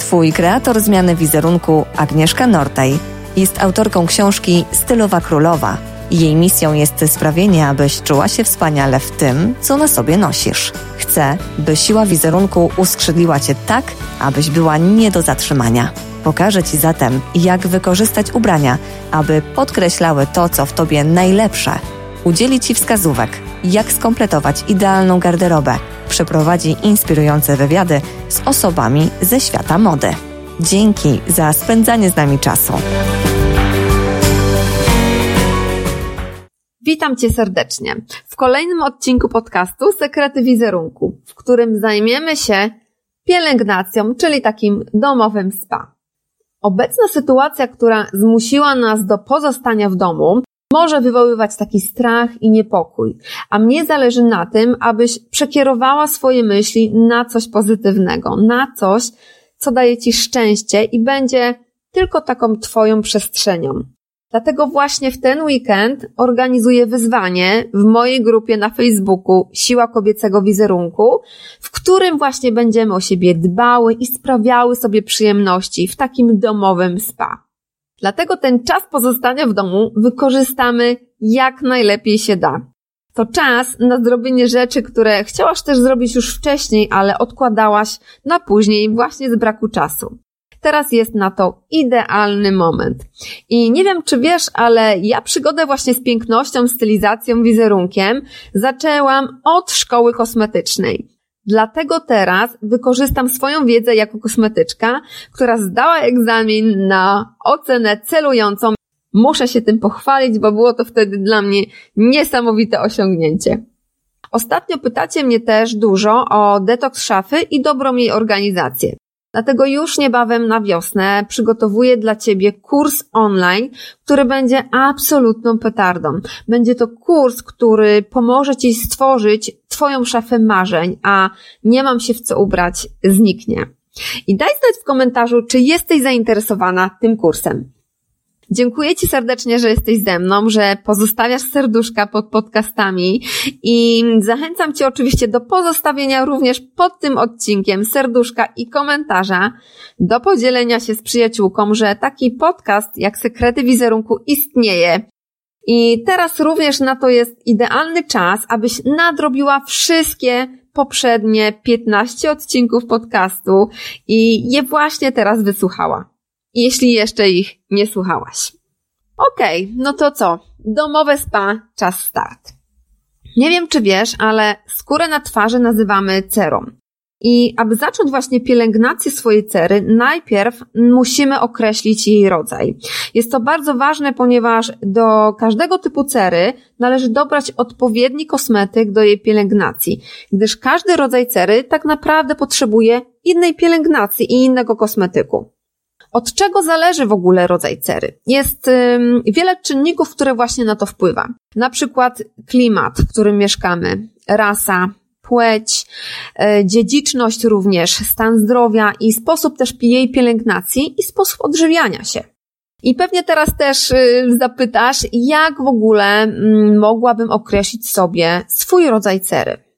Twój kreator zmiany wizerunku, Agnieszka Nortaj, jest autorką książki Stylowa Królowa. Jej misją jest sprawienie, abyś czuła się wspaniale w tym, co na sobie nosisz. Chcę, by siła wizerunku uskrzydliła cię tak, abyś była nie do zatrzymania. Pokażę Ci zatem, jak wykorzystać ubrania, aby podkreślały to, co w Tobie najlepsze. Udzieli Ci wskazówek, jak skompletować idealną garderobę. Przeprowadzi inspirujące wywiady z osobami ze świata mody. Dzięki za spędzanie z nami czasu. Witam Cię serdecznie w kolejnym odcinku podcastu Sekrety Wizerunku, w którym zajmiemy się pielęgnacją, czyli takim domowym spa. Obecna sytuacja, która zmusiła nas do pozostania w domu, może wywoływać taki strach i niepokój, a mnie zależy na tym, abyś przekierowała swoje myśli na coś pozytywnego, na coś, co daje Ci szczęście i będzie tylko taką Twoją przestrzenią. Dlatego właśnie w ten weekend organizuję wyzwanie w mojej grupie na Facebooku Siła Kobiecego Wizerunku, w którym właśnie będziemy o siebie dbały i sprawiały sobie przyjemności w takim domowym spa. Dlatego ten czas pozostania w domu wykorzystamy jak najlepiej się da. To czas na zrobienie rzeczy, które chciałaś też zrobić już wcześniej, ale odkładałaś na później właśnie z braku czasu. Teraz jest na to idealny moment. I nie wiem, czy wiesz, ale ja przygodę właśnie z pięknością, stylizacją, wizerunkiem zaczęłam od szkoły kosmetycznej. Dlatego teraz wykorzystam swoją wiedzę jako kosmetyczka, która zdała egzamin na ocenę celującą. Muszę się tym pochwalić, bo było to wtedy dla mnie niesamowite osiągnięcie. Ostatnio pytacie mnie też dużo o detoks szafy i dobrą jej organizację. Dlatego już niebawem na wiosnę przygotowuję dla Ciebie kurs online, który będzie absolutną petardą. Będzie to kurs, który pomoże Ci stworzyć Twoją szafę marzeń, a nie mam się w co ubrać zniknie. I daj znać w komentarzu, czy jesteś zainteresowana tym kursem. Dziękuję Ci serdecznie, że jesteś ze mną, że pozostawiasz serduszka pod podcastami i zachęcam Cię oczywiście do pozostawienia również pod tym odcinkiem serduszka i komentarza, do podzielenia się z przyjaciółką, że taki podcast jak Sekrety Wizerunku istnieje. I teraz również na to jest idealny czas, abyś nadrobiła wszystkie poprzednie 15 odcinków podcastu i je właśnie teraz wysłuchała jeśli jeszcze ich nie słuchałaś. Okej, okay, no to co? Domowe spa, czas start. Nie wiem, czy wiesz, ale skórę na twarzy nazywamy cerą. I aby zacząć właśnie pielęgnację swojej cery, najpierw musimy określić jej rodzaj. Jest to bardzo ważne, ponieważ do każdego typu cery należy dobrać odpowiedni kosmetyk do jej pielęgnacji, gdyż każdy rodzaj cery tak naprawdę potrzebuje innej pielęgnacji i innego kosmetyku. Od czego zależy w ogóle rodzaj cery? Jest ym, wiele czynników, które właśnie na to wpływa. Na przykład klimat, w którym mieszkamy, rasa, płeć, yy, dziedziczność również, stan zdrowia i sposób też jej pielęgnacji i sposób odżywiania się. I pewnie teraz też yy, zapytasz, jak w ogóle yy, mogłabym określić sobie swój rodzaj cery.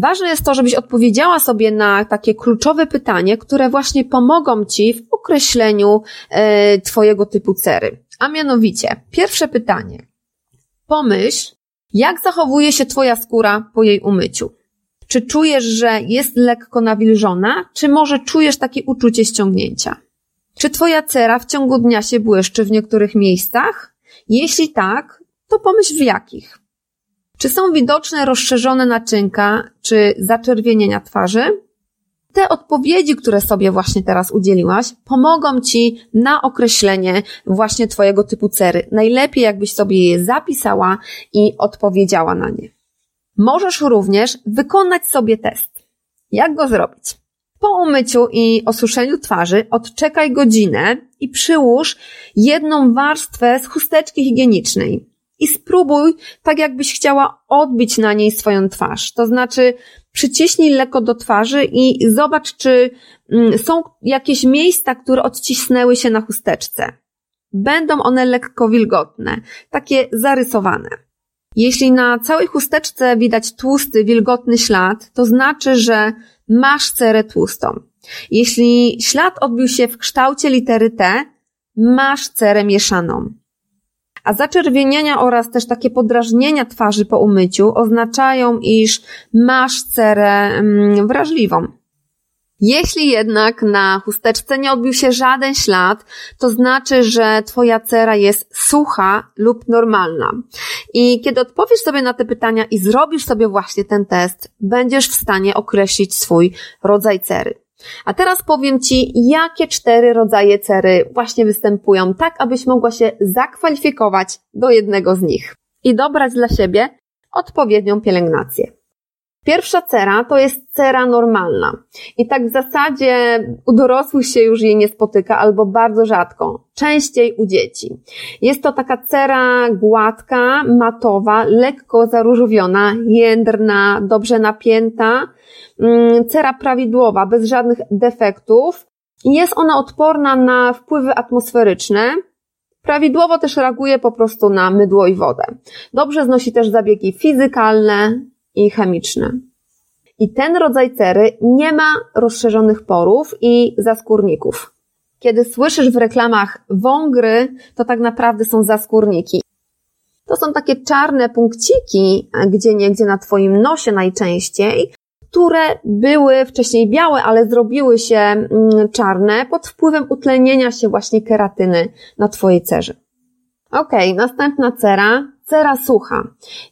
Ważne jest to, żebyś odpowiedziała sobie na takie kluczowe pytanie, które właśnie pomogą Ci w określeniu e, Twojego typu cery. A mianowicie, pierwsze pytanie. Pomyśl, jak zachowuje się Twoja skóra po jej umyciu. Czy czujesz, że jest lekko nawilżona, czy może czujesz takie uczucie ściągnięcia? Czy Twoja cera w ciągu dnia się błyszczy w niektórych miejscach? Jeśli tak, to pomyśl w jakich. Czy są widoczne rozszerzone naczynka, czy zaczerwienienia twarzy? Te odpowiedzi, które sobie właśnie teraz udzieliłaś, pomogą Ci na określenie właśnie Twojego typu cery. Najlepiej, jakbyś sobie je zapisała i odpowiedziała na nie. Możesz również wykonać sobie test. Jak go zrobić? Po umyciu i osuszeniu twarzy odczekaj godzinę i przyłóż jedną warstwę z chusteczki higienicznej. I spróbuj, tak jakbyś chciała odbić na niej swoją twarz. To znaczy, przyciśnij lekko do twarzy i zobacz, czy mm, są jakieś miejsca, które odcisnęły się na chusteczce. Będą one lekko wilgotne, takie zarysowane. Jeśli na całej chusteczce widać tłusty, wilgotny ślad, to znaczy, że masz cerę tłustą. Jeśli ślad odbił się w kształcie litery T, masz cerę mieszaną. A zaczerwienienia oraz też takie podrażnienia twarzy po umyciu oznaczają, iż masz cerę mm, wrażliwą. Jeśli jednak na chusteczce nie odbił się żaden ślad, to znaczy, że Twoja cera jest sucha lub normalna. I kiedy odpowiesz sobie na te pytania i zrobisz sobie właśnie ten test, będziesz w stanie określić swój rodzaj cery. A teraz powiem Ci, jakie cztery rodzaje cery właśnie występują, tak abyś mogła się zakwalifikować do jednego z nich i dobrać dla siebie odpowiednią pielęgnację. Pierwsza cera to jest cera normalna. I tak w zasadzie u dorosłych się już jej nie spotyka albo bardzo rzadko. Częściej u dzieci. Jest to taka cera gładka, matowa, lekko zaróżowiona, jędrna, dobrze napięta, mm, cera prawidłowa, bez żadnych defektów. Jest ona odporna na wpływy atmosferyczne, Prawidłowo też reaguje po prostu na mydło i wodę. Dobrze znosi też zabiegi fizykalne, i chemiczne. I ten rodzaj cery nie ma rozszerzonych porów i zaskórników. Kiedy słyszysz w reklamach wągry, to tak naprawdę są zaskórniki. To są takie czarne punkciki, gdzie niegdzie na Twoim nosie najczęściej, które były wcześniej białe, ale zrobiły się mm, czarne pod wpływem utlenienia się właśnie keratyny na Twojej cerze. Ok, następna cera cera sucha.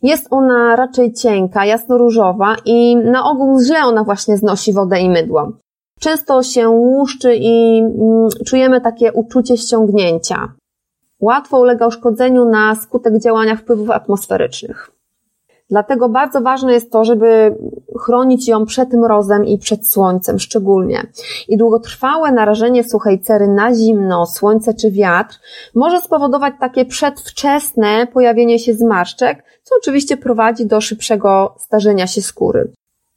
Jest ona raczej cienka, jasno-różowa i na ogół źle ona właśnie znosi wodę i mydło. Często się łuszczy i mm, czujemy takie uczucie ściągnięcia. Łatwo ulega uszkodzeniu na skutek działania wpływów atmosferycznych. Dlatego bardzo ważne jest to, żeby chronić ją przed mrozem i przed słońcem szczególnie. I długotrwałe narażenie suchej cery na zimno, słońce czy wiatr może spowodować takie przedwczesne pojawienie się zmarszczek, co oczywiście prowadzi do szybszego starzenia się skóry.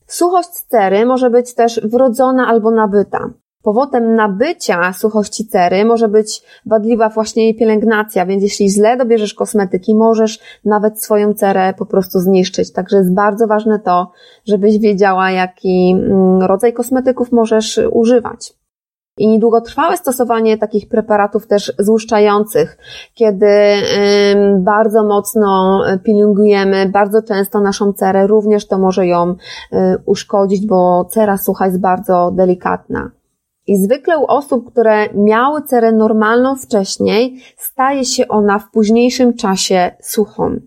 Suchość cery może być też wrodzona albo nabyta. Powodem nabycia suchości cery może być wadliwa właśnie jej pielęgnacja, więc jeśli źle dobierzesz kosmetyki, możesz nawet swoją cerę po prostu zniszczyć. Także jest bardzo ważne to, żebyś wiedziała, jaki mm, rodzaj kosmetyków możesz używać. I długotrwałe stosowanie takich preparatów też złuszczających, kiedy bardzo mocno pielęgnujemy bardzo często naszą cerę, również to może ją y, uszkodzić, bo cera sucha jest bardzo delikatna. I zwykle u osób, które miały cerę normalną wcześniej, staje się ona w późniejszym czasie suchą.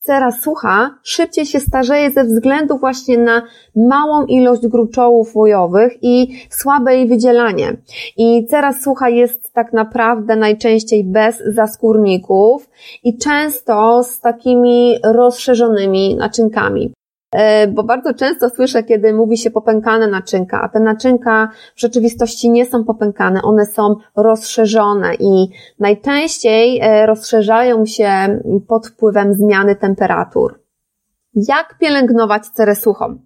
Cera sucha szybciej się starzeje ze względu właśnie na małą ilość gruczołów łojowych i słabe jej wydzielanie. I cera sucha jest tak naprawdę najczęściej bez zaskórników i często z takimi rozszerzonymi naczynkami. E, bo bardzo często słyszę, kiedy mówi się popękane naczynka, a te naczynka w rzeczywistości nie są popękane, one są rozszerzone i najczęściej e, rozszerzają się pod wpływem zmiany temperatur. Jak pielęgnować cerę suchą?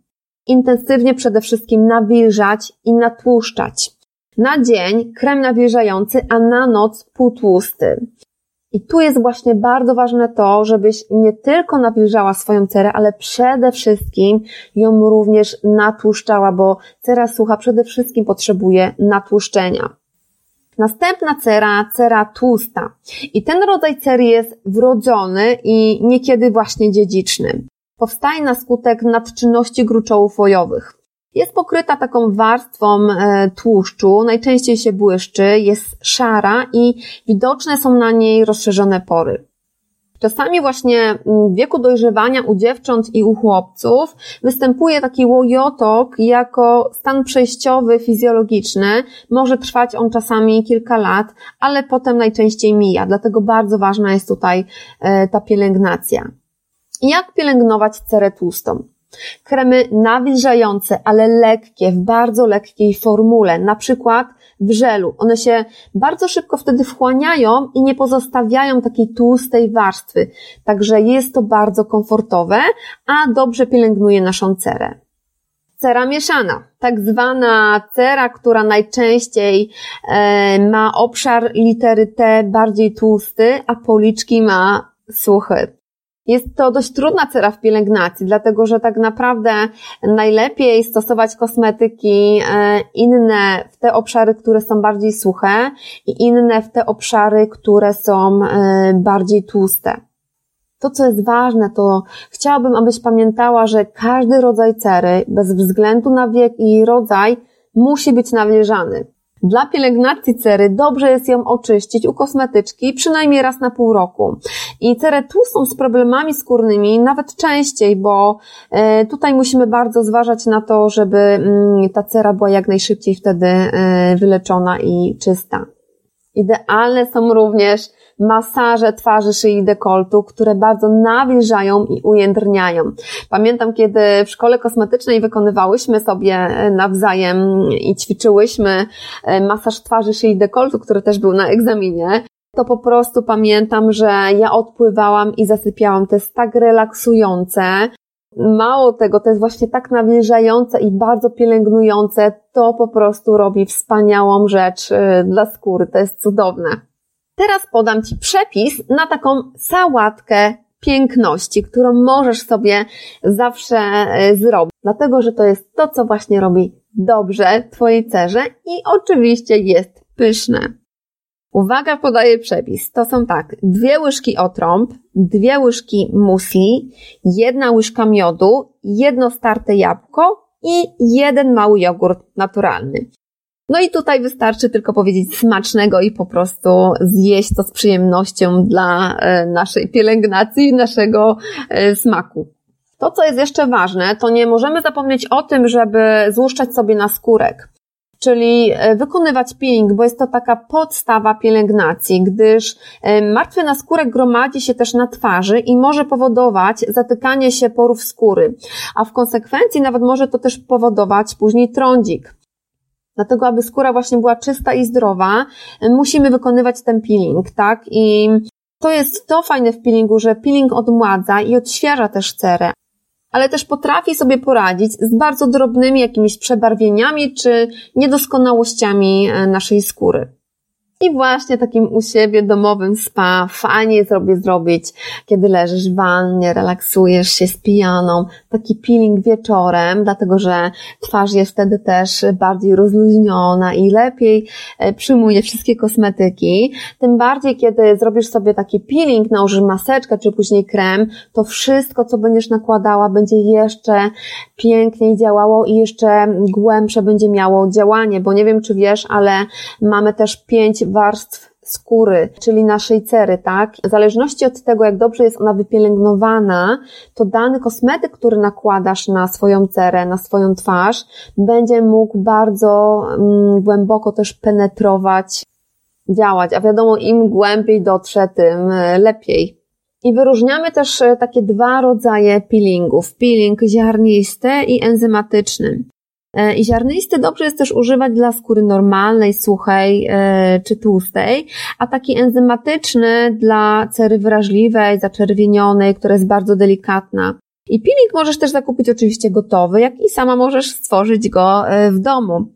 Intensywnie przede wszystkim nawilżać i natłuszczać. Na dzień krem nawilżający, a na noc półtłusty. I tu jest właśnie bardzo ważne to, żebyś nie tylko nawilżała swoją cerę, ale przede wszystkim ją również natłuszczała, bo cera sucha przede wszystkim potrzebuje natłuszczenia. Następna cera, cera tłusta. I ten rodzaj cery jest wrodzony i niekiedy właśnie dziedziczny. Powstaje na skutek nadczynności gruczołów łojowych. Jest pokryta taką warstwą e, tłuszczu, najczęściej się błyszczy, jest szara i widoczne są na niej rozszerzone pory. Czasami właśnie w wieku dojrzewania u dziewcząt i u chłopców występuje taki łojotok jako stan przejściowy, fizjologiczny. Może trwać on czasami kilka lat, ale potem najczęściej mija. Dlatego bardzo ważna jest tutaj e, ta pielęgnacja. Jak pielęgnować cerę tłustą? Kremy nawilżające, ale lekkie, w bardzo lekkiej formule, na przykład w żelu. One się bardzo szybko wtedy wchłaniają i nie pozostawiają takiej tłustej warstwy. Także jest to bardzo komfortowe, a dobrze pielęgnuje naszą cerę. Cera mieszana, tak zwana cera, która najczęściej e, ma obszar litery T bardziej tłusty, a policzki ma suchy. Jest to dość trudna cera w pielęgnacji, dlatego że tak naprawdę najlepiej stosować kosmetyki e, inne w te obszary, które są bardziej suche i inne w te obszary, które są e, bardziej tłuste. To, co jest ważne, to chciałabym, abyś pamiętała, że każdy rodzaj cery, bez względu na wiek i rodzaj, musi być nawilżany. Dla pielęgnacji cery dobrze jest ją oczyścić u kosmetyczki przynajmniej raz na pół roku. I cerę tłustą z problemami skórnymi nawet częściej, bo e, tutaj musimy bardzo zważać na to, żeby mm, ta cera była jak najszybciej wtedy e, wyleczona i czysta. Idealne są również masaże twarzy, szyi i dekoltu, które bardzo nawilżają i ujędrniają. Pamiętam, kiedy w szkole kosmetycznej wykonywałyśmy sobie e, nawzajem i ćwiczyłyśmy masaż twarzy, szyi i dekoltu, który też był na egzaminie, to po prostu pamiętam, że ja odpływałam i zasypiałam. To jest tak relaksujące. Mało tego, to jest właśnie tak nawilżające i bardzo pielęgnujące. To po prostu robi wspaniałą rzecz e, dla skóry. To jest cudowne. Teraz podam Ci przepis na taką sałatkę piękności, którą możesz sobie zawsze e, zrobić, dlatego że to jest to, co właśnie robi dobrze Twojej cerze i oczywiście jest pyszne. Uwaga, podaję przepis. To są tak, dwie łyżki otrąb, dwie łyżki musli, jedna łyżka miodu, jedno starte jabłko i jeden mały jogurt naturalny. No i tutaj wystarczy tylko powiedzieć smacznego i po prostu zjeść to z przyjemnością dla e, naszej pielęgnacji, naszego e, smaku. To, co jest jeszcze ważne, to nie możemy zapomnieć o tym, żeby złuszczać sobie na skórek czyli e, wykonywać peeling, bo jest to taka podstawa pielęgnacji, gdyż martwy naskórek gromadzi się też na twarzy i może powodować zatykanie się porów skóry, a w konsekwencji nawet może to też powodować później trądzik. Dlatego, aby skóra właśnie była czysta i zdrowa, musimy wykonywać ten peeling, tak? I to jest to fajne w peelingu, że peeling odmładza i odświeża też cerę, ale też potrafi sobie poradzić z bardzo drobnymi jakimiś przebarwieniami czy niedoskonałościami e, naszej skóry. I właśnie takim u siebie domowym spa. Fajnie sobie zrobić, kiedy leżysz w wannie, relaksujesz się z pijaną, taki peeling wieczorem, dlatego że twarz jest wtedy też bardziej rozluźniona i lepiej e, przyjmuje wszystkie kosmetyki. Tym bardziej, kiedy zrobisz sobie taki peeling, nałożysz maseczkę czy później krem, to wszystko, co będziesz nakładała, będzie jeszcze piękniej działało i jeszcze głębsze będzie miało działanie, bo nie wiem, czy wiesz, ale mamy też pięć warstw skóry, czyli naszej cery, tak? W zależności od tego, jak dobrze jest ona wypielęgnowana, to dany kosmetyk, który nakładasz na swoją cerę, na swoją twarz, będzie mógł bardzo mm, głęboko też penetrować, działać. A wiadomo, im głębiej dotrze, tym e, lepiej. I wyróżniamy też e, takie dwa rodzaje peelingów. Peeling ziarnisty i enzymatyczny. E, I ziarnisty dobrze jest też używać dla skóry normalnej, suchej e, czy tłustej, a taki enzymatyczny dla cery wrażliwej, zaczerwienionej, która jest bardzo delikatna. I peeling możesz też zakupić oczywiście gotowy, jak i sama możesz stworzyć go w domu.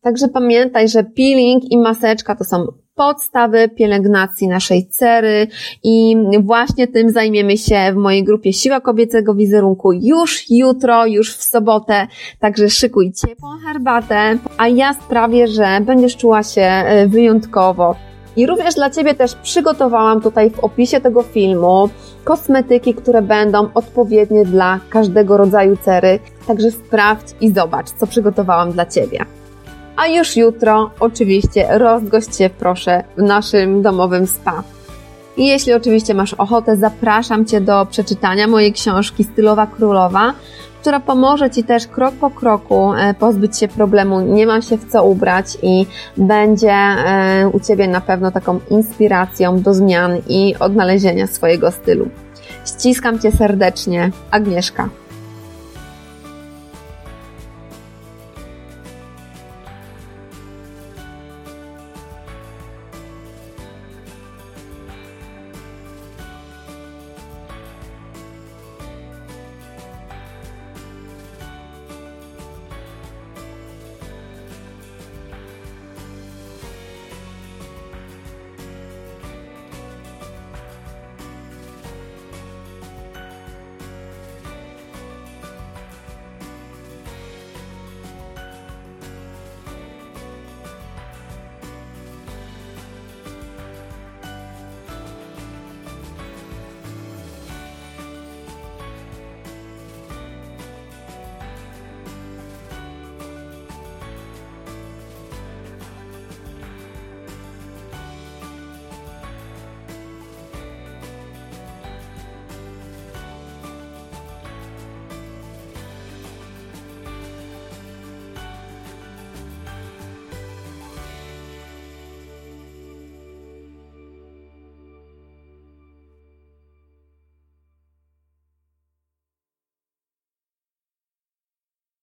Także pamiętaj, że peeling i maseczka to są podstawy pielęgnacji naszej cery i właśnie tym zajmiemy się w mojej grupie Siła Kobiecego Wizerunku już jutro, już w sobotę, także szykuj ciepłą herbatę, a ja sprawię, że będziesz czuła się e, wyjątkowo. I również dla Ciebie też przygotowałam tutaj w opisie tego filmu kosmetyki, które będą odpowiednie dla każdego rodzaju cery. Także sprawdź i zobacz, co przygotowałam dla Ciebie. A już jutro oczywiście rozgość się proszę w naszym domowym spa. I jeśli oczywiście masz ochotę, zapraszam Cię do przeczytania mojej książki Stylowa Królowa, która pomoże Ci też krok po kroku e, pozbyć się problemu, nie mam się w co ubrać i będzie e, u Ciebie na pewno taką inspiracją do zmian i odnalezienia swojego stylu. Ściskam Cię serdecznie, Agnieszka.